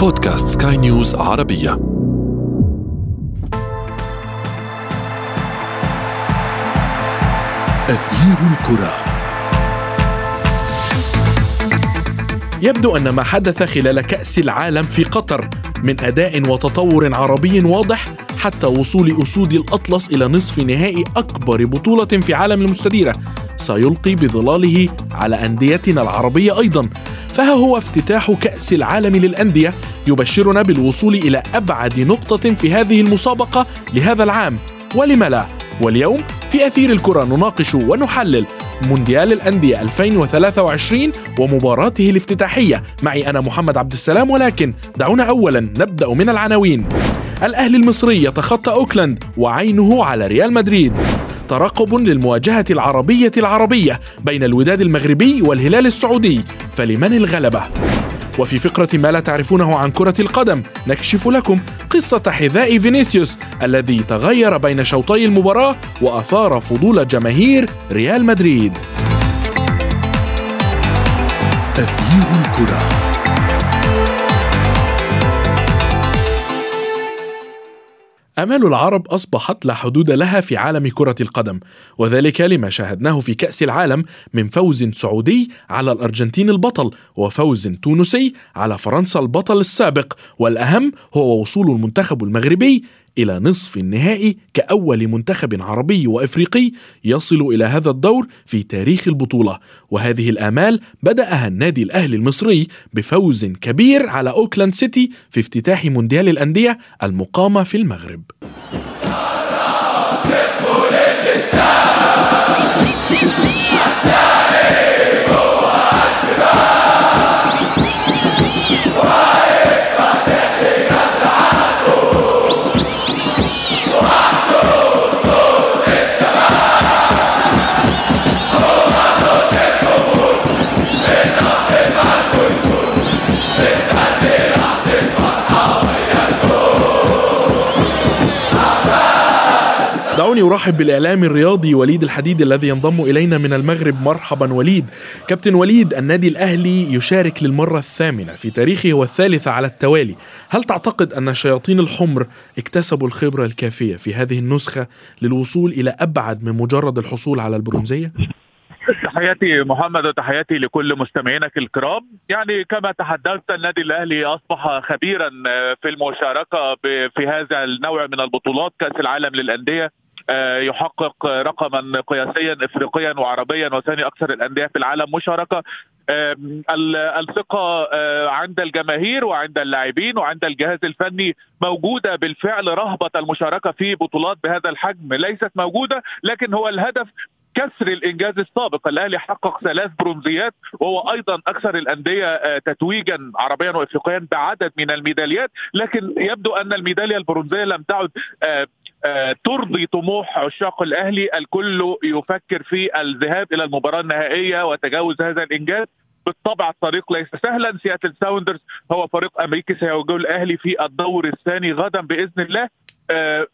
بودكاست سكاي نيوز عربية. أثير الكرة. يبدو أن ما حدث خلال كأس العالم في قطر من أداء وتطور عربي واضح حتى وصول أسود الأطلس إلى نصف نهائي أكبر بطولة في عالم المستديرة سيلقي بظلاله على أنديتنا العربية أيضا. فها هو افتتاح كأس العالم للأندية يبشرنا بالوصول إلى أبعد نقطة في هذه المسابقة لهذا العام. ولم لا؟ واليوم في أثير الكرة نناقش ونحلل مونديال الأندية 2023 ومباراته الافتتاحية. معي أنا محمد عبد السلام ولكن دعونا أولا نبدأ من العناوين. الأهلي المصري يتخطى أوكلاند وعينه على ريال مدريد. ترقب للمواجهة العربية العربية بين الوداد المغربي والهلال السعودي. فلمن الغلبة؟ وفي فقرة ما لا تعرفونه عن كرة القدم نكشف لكم قصة حذاء فينيسيوس الذي تغير بين شوطي المباراة وأثار فضول جماهير ريال مدريد أثير الكرة آمال العرب أصبحت لا حدود لها في عالم كرة القدم وذلك لما شاهدناه في كأس العالم من فوز سعودي على الأرجنتين البطل وفوز تونسي على فرنسا البطل السابق والأهم هو وصول المنتخب المغربي إلى نصف النهائي كأول منتخب عربي وإفريقي يصل إلى هذا الدور في تاريخ البطولة. وهذه الآمال بدأها النادي الأهلي المصري بفوز كبير على أوكلاند سيتي في افتتاح مونديال الأندية المقامة في المغرب. دعوني أرحب بالاعلامي الرياضي وليد الحديد الذي ينضم إلينا من المغرب. مرحبا وليد. كابتن وليد النادي الأهلي يشارك للمرة الثامنة في تاريخه والثالثة على التوالي. هل تعتقد أن الشياطين الحمر اكتسبوا الخبرة الكافية في هذه النسخة للوصول إلى أبعد من مجرد الحصول على البرونزية؟ تحياتي محمد وتحياتي لكل مستمعينك الكرام. يعني كما تحدثت النادي الأهلي أصبح خبيرا في المشاركة في هذا النوع من البطولات كأس العالم للأندية. يحقق رقما قياسيا افريقيا وعربيا وثاني أكثر الأندية في العالم مشاركة الثقة آه، عند الجماهير وعند اللاعبين وعند الجهاز الفني موجودة بالفعل رهبة المشاركة في بطولات بهذا الحجم. ليست موجودة لكن هو الهدف كسر الإنجاز السابق. الأهلي حقق ثلاث برونزيات وهو أيضا أكثر الأندية آه، تتويجا عربيا وافريقيا بعدد من الميداليات. لكن يبدو أن الميدالية البرونزية لم تعد آه، ترضي طموح عشاق الأهلي الكل يفكر في الذهاب إلى المباراة النهائية وتجاوز هذا الإنجاز. بالطبع الطريق ليس سهلا. سياتل ساوندرز هو فريق أمريكي سيواجه الأهلي في الدور الثاني غدا بإذن الله. آه،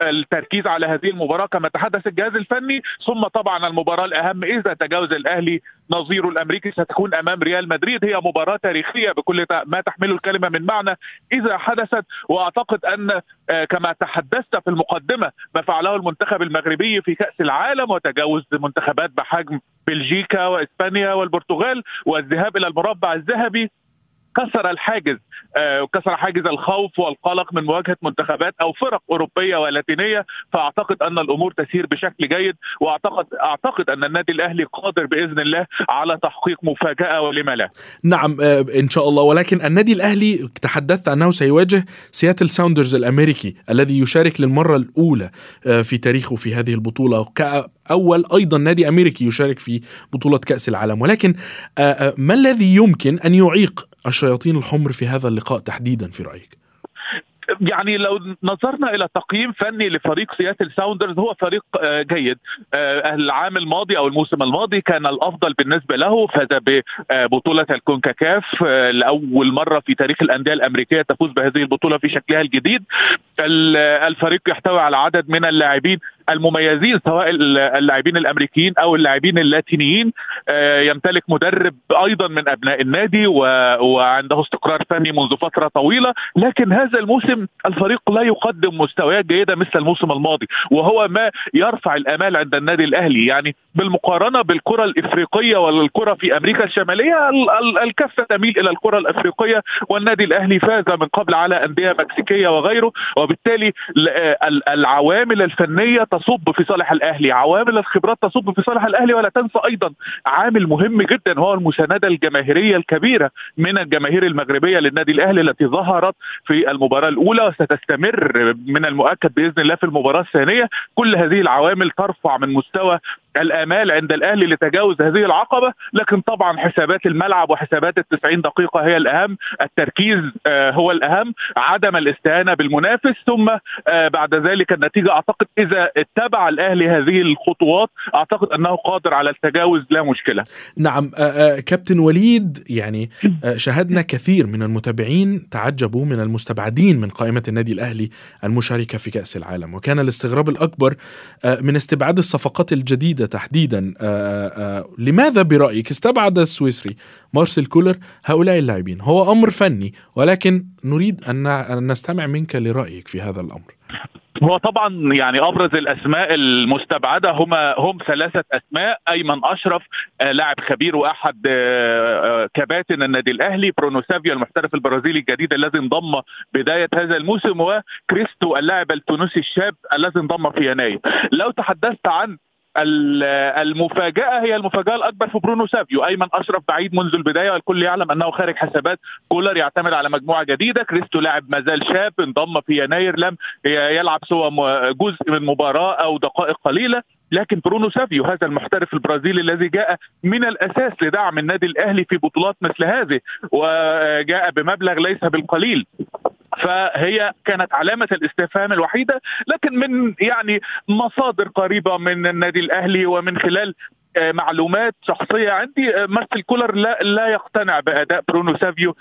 التركيز على هذه المباراة كما تحدث الجهاز الفني. ثم طبعا المباراة الأهم إذا تجاوز الأهلي نظيره الأمريكي ستكون أمام ريال مدريد. هي مباراة تاريخية بكل ما تحمله الكلمة من معنى. إذا حدثت وأعتقد أن آه، كما تحدثت في المقدمة ما فعله المنتخب المغربي في كأس العالم وتجاوز منتخبات بحجم بلجيكا وإسبانيا والبرتغال والذهاب إلى المربع الذهبي كسر الحاجز آه، كسر حاجز الخوف والقلق من مواجهة منتخبات أو فرق أوروبية ولاتينية. فأعتقد أن الأمور تسير بشكل جيد وأعتقد أعتقد أن النادي الأهلي قادر بإذن الله على تحقيق مفاجأة ولما لا. نعم آه، إن شاء الله. ولكن النادي الأهلي تحدثت انه سيواجه سياتل ساوندرز الأمريكي الذي يشارك للمرة الأولى آه، في تاريخه في هذه البطولة. كأول أيضا نادي أمريكي يشارك في بطولة كأس العالم. ولكن ما الذي يمكن أن يعيق الشياطين الحمر في هذا اللقاء تحديدا في رأيك؟ يعني لو نظرنا إلى تقييم فني لفريق سياتل ساوندرز هو فريق آه، جيد آه، العام الماضي أو الموسم الماضي كان الأفضل بالنسبة له فاز ببطولة الكونكاكاف آه، لأول مرة في تاريخ الأندية الأمريكية تفوز بهذه البطولة في شكلها الجديد الفريق يحتوي على عدد من اللاعبين المميزين سواء اللاعبين الأمريكيين أو اللاعبين اللاتينيين يمتلك مدرب أيضا من أبناء النادي وعنده استقرار فني منذ فترة طويلة لكن هذا الموسم الفريق لا يقدم مستويات جيدة مثل الموسم الماضي وهو ما يرفع الأمال عند النادي الأهلي. يعني بالمقارنة بالكرة الإفريقية والكرة في أمريكا الشمالية الكفة تميل إلى الكرة الإفريقية والنادي الأهلي فاز من قبل على أندية مكسيكية وغيره وبالتالي العوامل الفنية تصب في صالح الأهلي. عوامل الخبرات تصب في صالح الأهلي ولا تنسى أيضا عامل مهم جدا هو المسانده الجماهيرية الكبيرة من الجماهير المغربية للنادي الأهلي التي ظهرت في المباراة الأولى وستستمر من المؤكد بإذن الله في المباراة الثانية. كل هذه العوامل ترفع من مستوى الآمال عند الأهلي لتجاوز هذه العقبة. لكن طبعا حسابات الملعب وحسابات التسعين دقيقة هي الأهم. التركيز هو الأهم. عدم الاستهانة بالمنافس. ثم بعد ذلك النتيجة أعتقد إذا اتبع الأهلي هذه الخطوات أعتقد أنه قادر على التجاوز لا مشكلة. نعم كابتن وليد يعني شاهدنا كثير من المتابعين تعجبوا من المستبعدين من قائمة النادي الأهلي المشاركة في كأس العالم. وكان الاستغراب الأكبر من استبعاد الصفقات الجديدة تحديدا لماذا برأيك؟ استبعد السويسري مارسيل كولر هؤلاء اللاعبين. هو أمر فني ولكن نريد أن نستمع منك لرأيك في هذا الأمر. هو طبعا يعني أبرز الأسماء المستبعدة هما هم ثلاثة أسماء أيمن أشرف لاعب خبير وأحد كباتن النادي الأهلي برونو سافيو المحترف البرازيلي الجديد الذي انضم بداية هذا الموسم وكريستو اللاعب التونسي الشاب الذي انضم في يناير. لو تحدثت عن المفاجأة هي المفاجأة الأكبر في برونو سافيو أيمن أشرف بعيد منذ البداية والكل يعلم أنه خارج حسابات. كولر يعتمد على مجموعة جديدة كريستو لاعب ما زال شاب انضم في يناير لم يلعب سوى جزء من مباراة أو دقائق قليلة. لكن برونو سافيو هذا المحترف البرازيلي الذي جاء من الأساس لدعم النادي الأهلي في بطولات مثل هذه وجاء بمبلغ ليس بالقليل. فهي كانت علامة الاستفهام الوحيدة لكن من يعني مصادر قريبة من النادي الأهلي ومن خلال معلومات شخصية عندي. مارسيل كولر لا لا يقتنع بأداء برونو سافيو.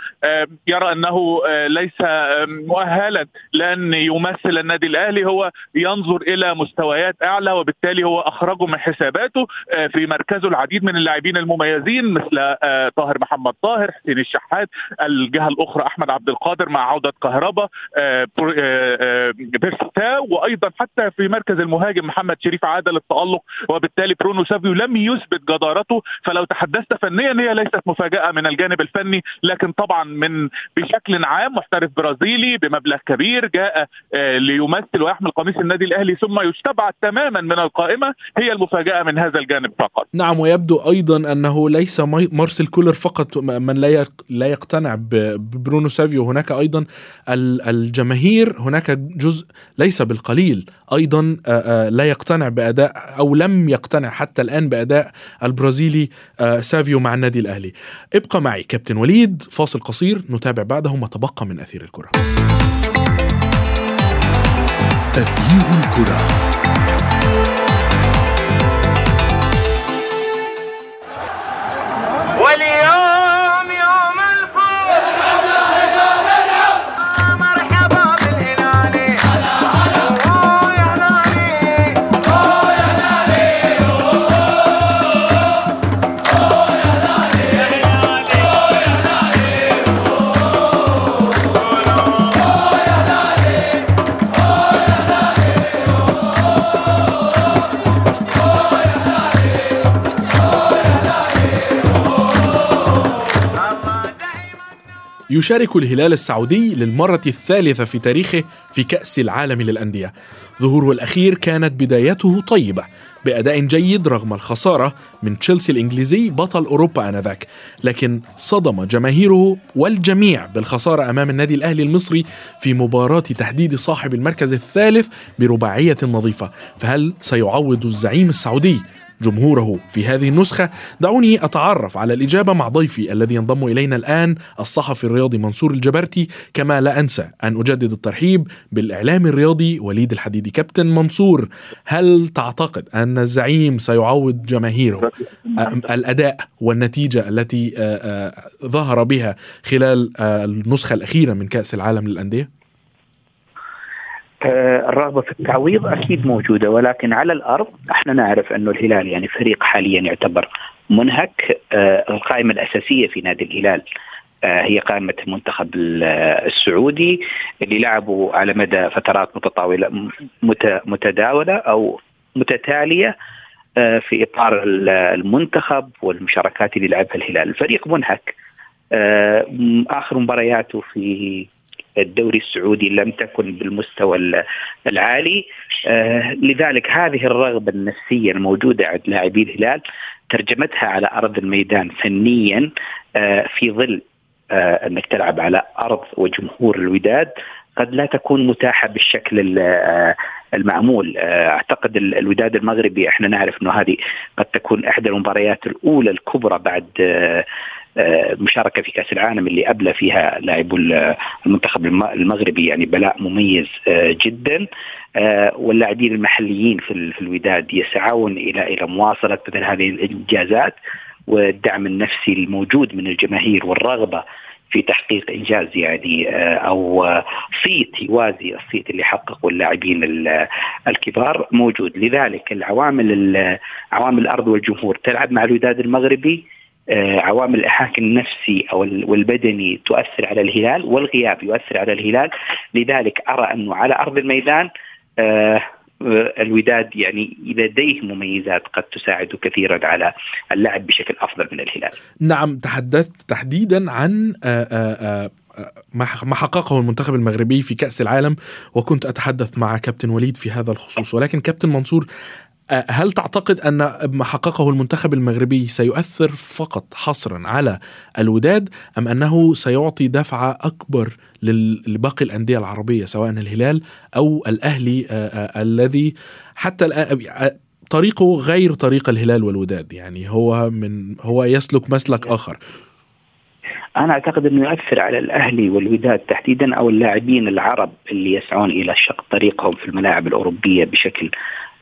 يرى أنه ليس مؤهلا لأن يمثل النادي الأهلي. هو ينظر إلى مستويات أعلى وبالتالي هو اخرجه من حساباته في مركزه العديد من اللاعبين المميزين مثل طاهر محمد طاهر حسين الشحات الجهة الأخرى أحمد عبد القادر مع عودة كهربا بيرسي تاو وأيضا حتى في مركز المهاجم محمد شريف عاد للتالق وبالتالي برونو سافيو لم يثبت جدارته فلو تحدثت فنيا هي ليست مفاجأة من الجانب الفني لكن طبعا من بشكل عام محترف برازيلي بمبلغ كبير جاء ليمثل ويحمل قميص النادي الأهلي ثم يستبعد تماما من القائمة هي المفاجأة من هذا الجانب فقط. نعم ويبدو أيضا أنه ليس مارسيل كولر فقط من لا لا يقتنع ببرونو سافيو. هناك أيضا الجماهير هناك جزء ليس بالقليل. أيضا لا يقتنع بأداء أو لم يقتنع حتى الآن بأداء البرازيلي سافيو مع النادي الأهلي. ابقى معي كابتن وليد فاصل قصير نتابع بعده ما تبقى من أثير الكرة. تغيير الكرة. يشارك الهلال السعودي للمرة الثالثة في تاريخه في كأس العالم للأندية. ظهوره الأخير كانت بدايته طيبة بأداء جيد رغم الخسارة من تشيلسي الإنجليزي بطل أوروبا آنذاك، لكن صدم جماهيره والجميع بالخسارة أمام النادي الأهلي المصري في مباراة تحديد صاحب المركز الثالث برباعية نظيفة، فهل سيعوض الزعيم السعودي جمهوره. في هذه النسخة دعوني أتعرف على الإجابة مع ضيفي الذي ينضم إلينا الآن الصحفي الرياضي منصور الجبرتي. كما لا أنسى أن أجدد الترحيب بالإعلام الرياضي وليد الحديدي. كابتن منصور هل تعتقد أن الزعيم سيعوض جماهيره؟ الأداء والنتيجة التي ظهر بها خلال النسخة الأخيرة من كأس العالم للأندية؟ آه، الرغبة في التعويض أكيد موجودة ولكن على الأرض إحنا نعرف أنه الهلال يعني فريق حاليا يعتبر منهك. آه، القائمة الأساسية في نادي الهلال آه، هي قائمة المنتخب ال- السعودي اللي لعبوا على مدى فترات متطاولة مت- متداولة أو متتالية في إطار ال- المنتخب والمشاركات اللي لعبها الهلال. الفريق منهك. آخر مبارياته في الدوري السعودي لم تكن بالمستوى ال- العالي. آه، لذلك هذه الرغبة النفسية الموجودة عند لاعبي الهلال ترجمتها على أرض الميدان فنيا آه، في ظل آه، أنك تلعب على أرض وجمهور الوداد قد لا تكون متاحة بالشكل ال- المعمول ال- الوداد المغربي إحنا نعرف أنه هذه قد تكون إحدى المباريات الأولى الكبرى بعد آه، مشاركة في كأس العالم اللي أبلى فيها لاعبو ال- المنتخب الم- المغربي يعني بلاء مميز آه، جدا. آه، واللاعبين المحليين في ال- في الوداد يسعون إلى إلى مواصلة مثل هذه الإنجازات والدعم النفسي الموجود من الجماهير والرغبة في تحقيق إنجاز يعني أو صيت يوازي الصيت اللي حققه اللاعبين ال- الكبار موجود. لذلك العوامل ال- عوامل الأرض والجمهور تلعب مع الوداد المغربي عوامل الإحاك النفسي ال- والبدني تؤثر على الهلال والغياب يؤثر على الهلال. لذلك أرى أنه على أرض الميدان آه، آه، الوداد يعني لديه مميزات قد تساعده كثيرا على اللعب بشكل أفضل من الهلال. نعم تحدثت تحديدا عن آه، آه، آه، ما حققه المنتخب المغربي في كأس العالم وكنت أتحدث مع كابتن وليد في هذا الخصوص. ولكن كابتن منصور آه، هل تعتقد أن ما حققه المنتخب المغربي سيؤثر فقط حصرا على الوداد أم أنه سيعطي دفعة أكبر لل- لباقي الأندية العربية سواء الهلال أو الأهلي آه، آه، الذي حتى طريقه غير طريق الهلال والوداد يعني هو من هو يسلك مسلك آخر. أنا أعتقد أنه يؤثر على الأهلي والوداد تحديدا أو اللاعبين العرب اللي يسعون إلى شق طريقهم في الملاعب الأوروبية بشكل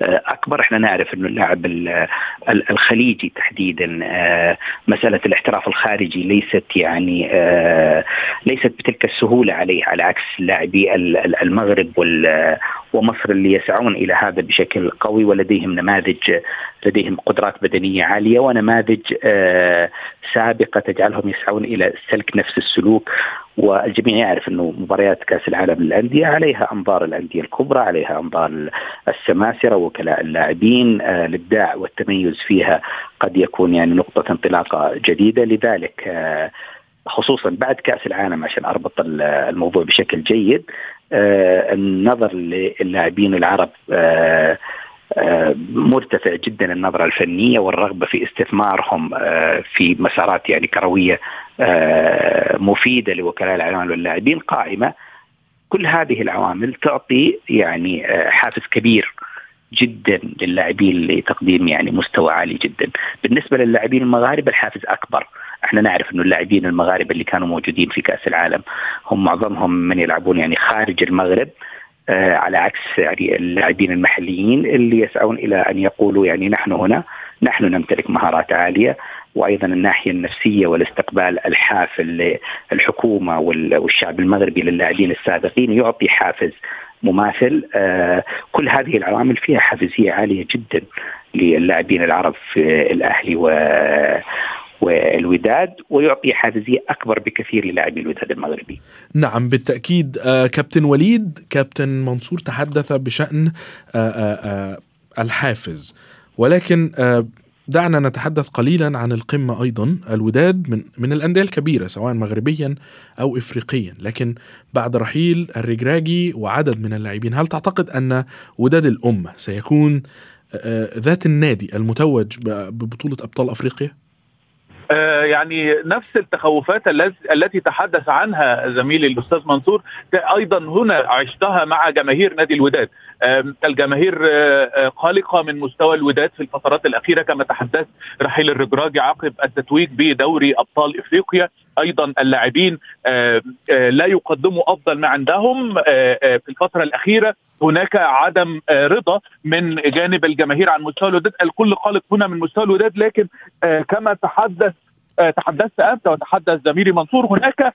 أكبر. إحنا نعرف أنه اللاعب ال- ال- الخليجي تحديدا آه، مسألة الاحتراف الخارجي ليست يعني آه، ليست بتلك السهولة عليه على عكس لاعبي ال- ال- المغرب ومصر اللي يسعون إلى هذا بشكل قوي ولديهم نماذج لديهم قدرات بدنية عالية ونماذج آه، سابقة تجعلهم يسعون إلى سلك نفس السلوك. والجميع يعرف أنه مباريات كأس العالم للأندية عليها أنظار الأندية الكبرى عليها أنظار السماسرة وكلاء اللاعبين آه، الإبداع والتميز فيها قد يكون يعني نقطة انطلاقة جديدة. لذلك آه، خصوصا بعد كأس العالم عشان أربط ال- الموضوع بشكل جيد آه، النظر للاعبين العرب مرتفع جدا النظرة الفنية والرغبة في استثمارهم في مسارات يعني كروية آه، مفيدة لوكلاء الأعمال واللاعبين قائمة. كل هذه العوامل تعطي يعني آه، حافز كبير جدا للاعبين لتقديم يعني مستوى عالي جدا. بالنسبة للاعبين المغاربة الحافز أكبر. إحنا نعرف إنه اللاعبين المغاربة اللي كانوا موجودين في كأس العالم هم معظمهم من يلعبون يعني خارج المغرب آه على عكس يعني اللاعبين المحليين اللي يسعون إلى أن يقولوا يعني نحن هنا نحن نمتلك مهارات عالية. وأيضا الناحية النفسية والاستقبال الحافل للحكومة وال- والشعب المغربي للاعبين السابقين يعطي حافز مماثل آه كل هذه العوامل فيها حافزيه عالية جدا للاعبين العرب في الأهلي و والوداد ويعطي حافزية أكبر بكثير للاعبي الوداد المغربي. نعم بالتأكيد آه، كابتن وليد كابتن منصور تحدث بشأن آه، الحافز ولكن دعنا نتحدث قليلا عن القمة أيضا الوداد من من الأندية الكبيرة سواء مغربيا أو إفريقيا لكن بعد رحيل الرجراجي وعدد من اللاعبين هل تعتقد أن وداد الأمة سيكون آه، ذات النادي المتوج ببطولة أبطال أفريقيا؟ آه، يعني نفس التخوفات التي تحدث عنها زميلي الأستاذ منصور أيضا هنا عشتها مع جماهير نادي الوداد. آم، الجماهير آه، آه، قلقه من مستوى الوداد في الفترات الأخيرة كما تحدثت رحيل الرجراجي عقب التتويج بدوري أبطال إفريقيا. أيضا اللاعبين آه، آه، لا يقدموا أفضل ما عندهم آه، آه، في الفترة الأخيرة. هناك عدم آه، رضا من جانب الجماهير عن مستوى الوداد. الكل قلق هنا من مستوى الوداد لكن آه، كما تحدث آه، تحدثت أنت وتحدث زميلي منصور هناك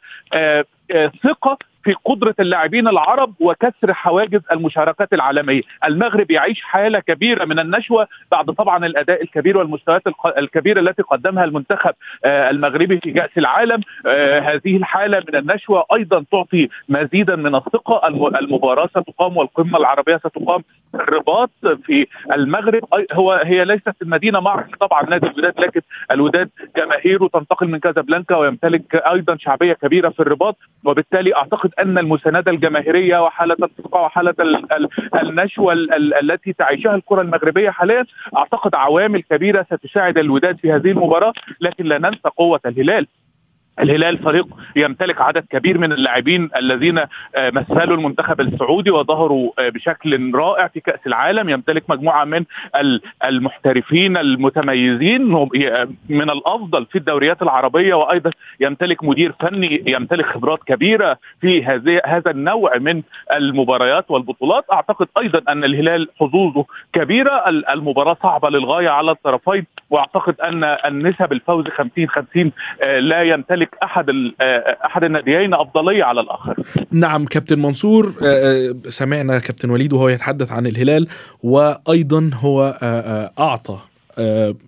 ثقة في قدرة اللاعبين العرب وكسر حواجز المشاركات العالمية، المغرب يعيش حالة كبيرة من النشوة بعد طبعا الأداء الكبير والمستويات الكبيره التي قدمها المنتخب آه، المغربي في كأس العالم، آه، هذه الحالة من النشوة أيضا تعطي مزيدا من الثقة، الم- المباراة ستقام والقمة العربية ستقام الرباط في المغرب. هو هي ليست المدينة معرض طبعا نادي الوداد لكن الوداد جماهيره تنتقل من كازابلانكا ويمتلك أيضا شعبية كبيرة في الرباط. وبالتالي أعتقد أن المساندة الجماهيرية وحالة الثقة وحالة ال- ال- النشوة ال- ال- التي تعيشها الكرة المغربية حاليا أعتقد عوامل كبيرة ستساعد الوداد في هذه المباراة لكن لا ننسى قوة الهلال. الهلال فريق يمتلك عدد كبير من اللاعبين الذين آه، مثلوا المنتخب السعودي وظهروا آه، بشكل رائع في كأس العالم. يمتلك مجموعة من ال- المحترفين المتميزين من الأفضل في الدوريات العربية وأيضا يمتلك مدير فني يمتلك خبرات كبيرة في هذه هذا النوع من المباريات والبطولات. أعتقد أيضا أن الهلال حظوظه كبيرة ال- المباراة صعبة للغاية على الطرفين وأعتقد أن النسب الفوز 50 50 آه، لا يمتلك أحد ال- آه، أحد الناديين أفضلية على الآخر. نعم كابتن منصور آه، آه، سمعنا كابتن وليد وهو يتحدث عن الهلال وأيضا هو أعطى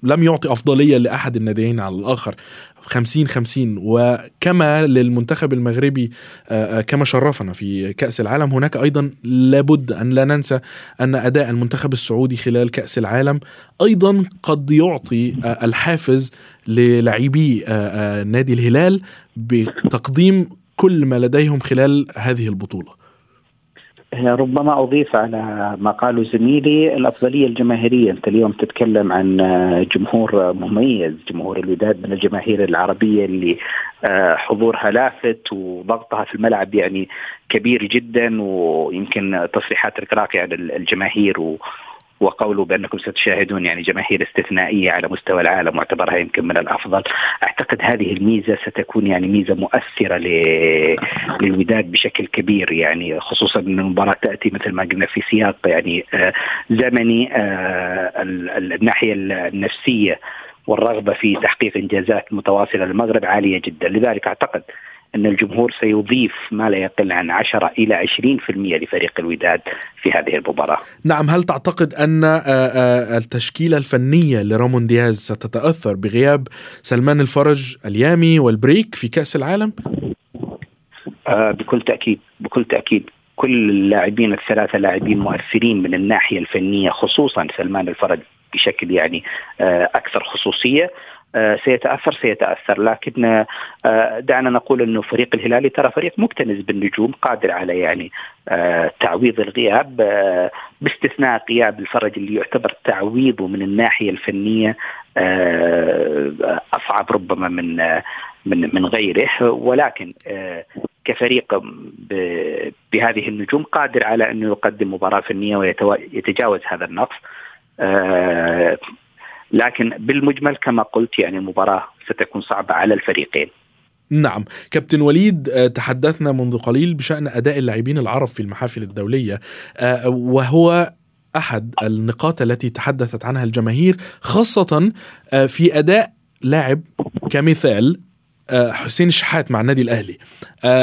لم يعطي أفضلية لأحد الناديين على الآخر. 50 50 وكما للمنتخب المغربي آه، آه، كما شرفنا في كأس العالم هناك أيضا لابد أن لا ننسى أن أداء المنتخب السعودي خلال كأس العالم أيضا قد يعطي آه، الحافز للاعبي آه، آه، نادي الهلال بتقديم كل ما لديهم خلال هذه البطولة. ربما أضيف على ما قاله زميلي الأفضلية الجماهيرية. أنت اليوم تتكلم عن جمهور مميز جمهور الوداد من الجماهير العربية اللي آه، حضورها لافت وضغطها في الملعب يعني كبير جدا ويمكن تصريحات الكراكي عن الجماهير و وقوله بأنكم ستشاهدون يعني جماهير استثنائية على مستوى العالم واعتبرها يمكن من الأفضل، أعتقد هذه الميزة ستكون يعني ميزة مؤثرة للوداد بشكل كبير يعني خصوصا إن المباراة تأتي مثل ما قلنا في سياق يعني آه، زمني آه، ال- ال- الناحية النفسية والرغبة في تحقيق إنجازات متواصلة للمغرب عالية جدا، لذلك أعتقد أن الجمهور سيضيف ما لا يقل عن 10 إلى 20% لفريق الوداد في هذه المباراة. نعم هل تعتقد أن آه، آه، التشكيلة الفنية لرامون دياز ستتأثر بغياب سلمان الفرج اليامي والبريك في كأس العالم؟ آه بكل تأكيد بكل تأكيد كل اللاعبين الثلاثة لاعبين مؤثرين من الناحية الفنية خصوصا سلمان الفرج بشكل يعني أكثر خصوصية سيتأثر سيتأثر. لكن آه دعنا نقول إنه فريق الهلالي ترى فريق مكتنز بالنجوم قادر على يعني آه تعويض الغياب آه باستثناء غياب الفرج اللي يعتبر تعويضه من الناحية الفنية آه أصعب ربما من آه من من غيره. ولكن آه كفريق بهذه النجوم قادر على انه يقدم مباراة فنية ويتجاوز هذا النقص. آه، لكن بالمجمل كما قلت يعني المباراة ستكون صعبة على الفريقين. نعم. كابتن وليد آه، تحدثنا منذ قليل بشأن أداء اللاعبين العرب في المحافل الدولية آه، وهو أحد النقاط التي تحدثت عنها الجماهير خاصة آه، في أداء لاعب كمثال حسين الشحات مع النادي الأهلي.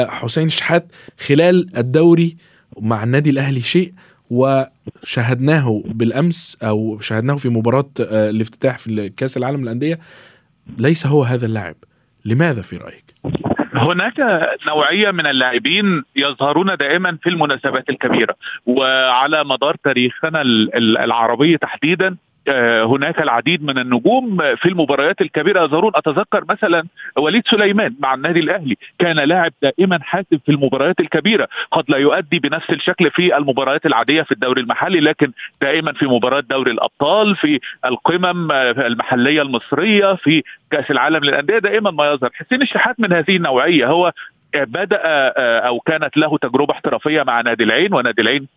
حسين الشحات خلال الدوري مع النادي الأهلي شيء وشاهدناه بالأمس أو شاهدناه في مباراة آه، الافتتاح في كأس العالم للأندية. ليس هو هذا اللاعب. لماذا في رأيك؟ هناك نوعية من اللاعبين يظهرون دائما في المناسبات الكبيرة. وعلى مدار تاريخنا ال- ال- العربي تحديدا هناك العديد من النجوم في المباريات الكبيرة. يظهرون أتذكر مثلا وليد سليمان مع النادي الأهلي كان لاعب دائما حاسم في المباريات الكبيرة. قد لا يؤدي بنفس الشكل في المباريات العادية في الدوري المحلي لكن دائما في مباراه دوري الأبطال في القمم آه، المحلية المصرية في كأس العالم للأندية دائما ما يظهر. حسين الشحات من هذه النوعية هو آه، بدا آه، أو كانت له تجربة احترافية مع نادي العين ونادي العين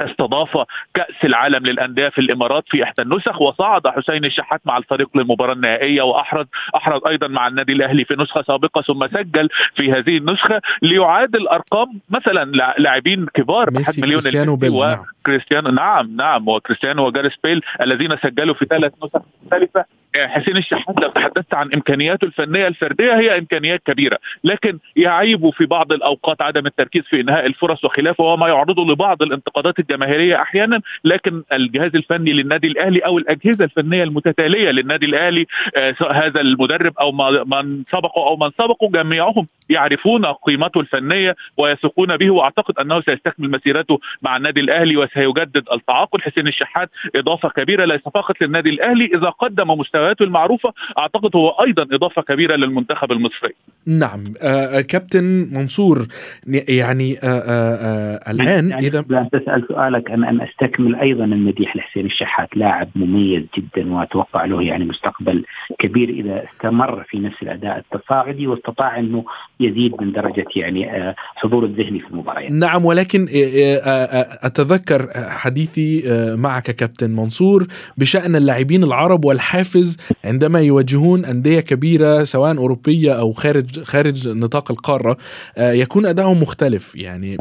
استضاف كأس العالم للأندية في الإمارات في إحدى النسخ وصعد حسين الشحات مع الفريق للمباراة النهائية وأحرز أحرز أيضا مع النادي الأهلي في نسخة سابقة ثم سجل في هذه النسخة ليعادل أرقام مثلا لا- لاعبين كبار ميسي، بحجم ليونيل كريستيانو بيل، نعم. وكريستيانو نعم نعم وكريستيانو وجاريث بيل الذين سجلوا في ثلاث نسخ مختلفة حسين الشحات لو تحدثت عن إمكانياته الفنية الفردية هي إمكانيات كبيرة. لكن يعيب في بعض الأوقات عدم التركيز في إنهاء الفرص وخلافه وما يعرضه لبعض الانتقادات الجماهيرية أحيانا. لكن الجهاز الفني للنادي الأهلي أو الأجهزة الفنية المتتالية للنادي الأهلي آه، سواء هذا المدرب أو من سبقه أو من سبقه جميعهم يعرفون قيمته الفنية ويثقون به وأعتقد أنه سيستكمل مسيرته مع النادي الأهلي وسيجدد التعاقد. حسين الشحات إضافة كبيرة ليس فقط للنادي الأهلي إذا قدم مستوياته المعروفة. أعتقد هو أيضا إضافة كبيرة للمنتخب المصري. نعم. آه، آه، كابتن منصور يعني آه، آه، آه، الآن يعني إذا قبل أن تسأل سؤالك أن أن أستكمل أيضا المديح لحسين الشحات لاعب مميز جدا وأتوقع له يعني مستقبل كبير إذا استمر في نفس الأداء التصاعدي واستطاع أنه يزيد من درجة يعني آه، حضور الذهني في المباريات. نعم ولكن آه، آه، آه، أتذكر حديثي آه، معك كابتن منصور بشأن اللاعبين العرب والحافز عندما يواجهون أندية كبيرة سواء أوروبية أو خارج خارج نطاق القارة آه، يكون أدائهم مختلف. يعني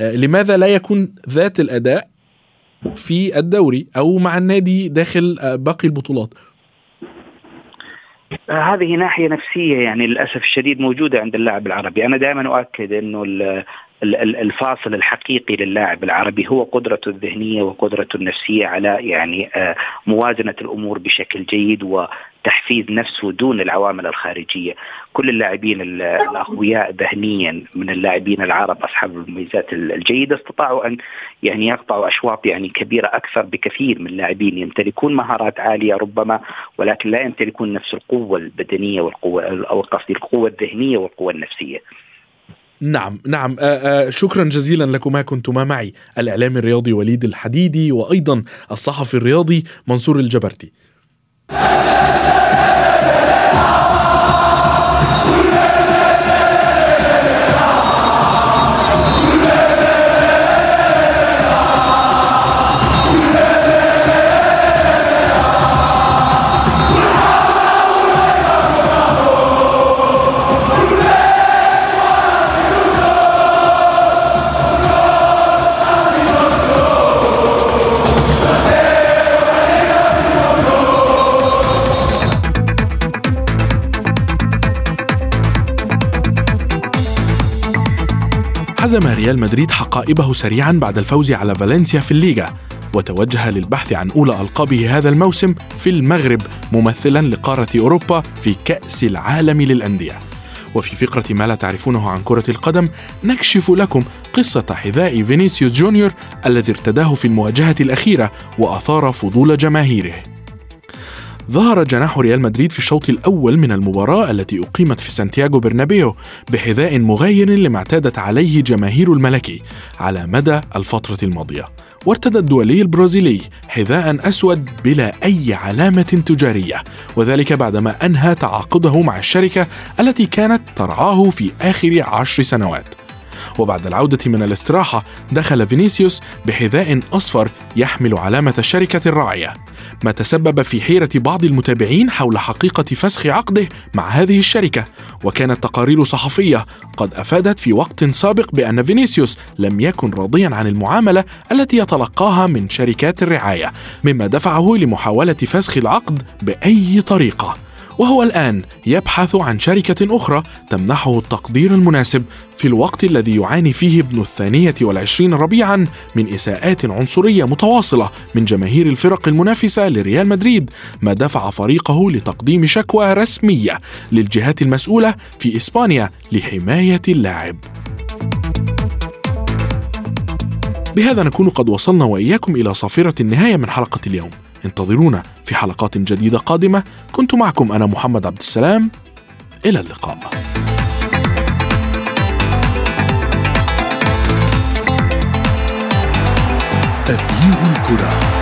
آه، لماذا لا يكون ذات الأداء في الدوري أو مع النادي داخل آه، باقي البطولات؟ هذه ناحية نفسية يعني للأسف الشديد موجودة عند اللاعب العربي. أنا دائما ال- ال- الفاصل الحقيقي للاعب العربي هو قدرته الذهنية وقدرته النفسية على يعني آه، موازنة الأمور بشكل جيد وتحفيز نفسه دون العوامل الخارجية. كل اللاعبين ال- الأقوياء ذهنيا من اللاعبين العرب أصحاب المميزات ال- الجيدة استطاعوا أن يعني يقطعوا أشواط يعني كبيرة أكثر بكثير من اللاعبين يمتلكون مهارات عالية ربما ولكن لا يمتلكون نفس القوة البدنية والقوة أو قصدي القوة الذهنية والقوة النفسية. نعم نعم. آه، آه، شكرا جزيلا لكما كنتما معي. الإعلامي الرياضي وليد الحديدي وأيضا الصحفي الرياضي منصور الجبرتي حزم ريال مدريد حقائبه سريعا بعد الفوز على فالنسيا في الليغا وتوجه للبحث عن أولى ألقابه هذا الموسم في المغرب ممثلا لقارة أوروبا في كأس العالم للأندية. وفي فقرة ما لا تعرفونه عن كرة القدم نكشف لكم قصة حذاء فينيسيوس جونيور الذي ارتداه في المواجهة الأخيرة وأثار فضول جماهيره. ظهر جناح ريال مدريد في الشوط الأول من المباراة التي أقيمت في سانتياغو برنابيو بحذاء مغاير لما اعتادت عليه جماهير الملكي على مدى الفترة الماضية. وارتدى الدولي البرازيلي حذاء أسود بلا أي علامة تجارية وذلك بعدما أنهى تعاقده مع الشركة التي كانت ترعاه في آخر عشر سنوات. وبعد العودة من الاستراحة دخل فينيسيوس بحذاء أصفر يحمل علامة الشركة الراعية ما تسبب في حيرة بعض المتابعين حول حقيقة فسخ عقده مع هذه الشركة. وكانت تقارير صحفية قد أفادت في وقت سابق بأن فينيسيوس لم يكن راضيا عن المعاملة التي يتلقاها من شركات الرعاية مما دفعه لمحاولة فسخ العقد بأي طريقة. وهو الآن يبحث عن شركة أخرى تمنحه التقدير المناسب في الوقت الذي يعاني فيه ابن الثانية والعشرين ربيعا من إساءات عنصرية متواصلة من جماهير الفرق المنافسة لريال مدريد ما دفع فريقه لتقديم شكوى رسمية للجهات المسؤولة في إسبانيا لحماية اللاعب. بهذا نكون قد وصلنا وإياكم إلى صافرة النهاية من حلقة اليوم. انتظرونا في حلقات جديدة قادمة. كنت معكم أنا محمد عبد السلام. إلى اللقاء. أثير الكرة.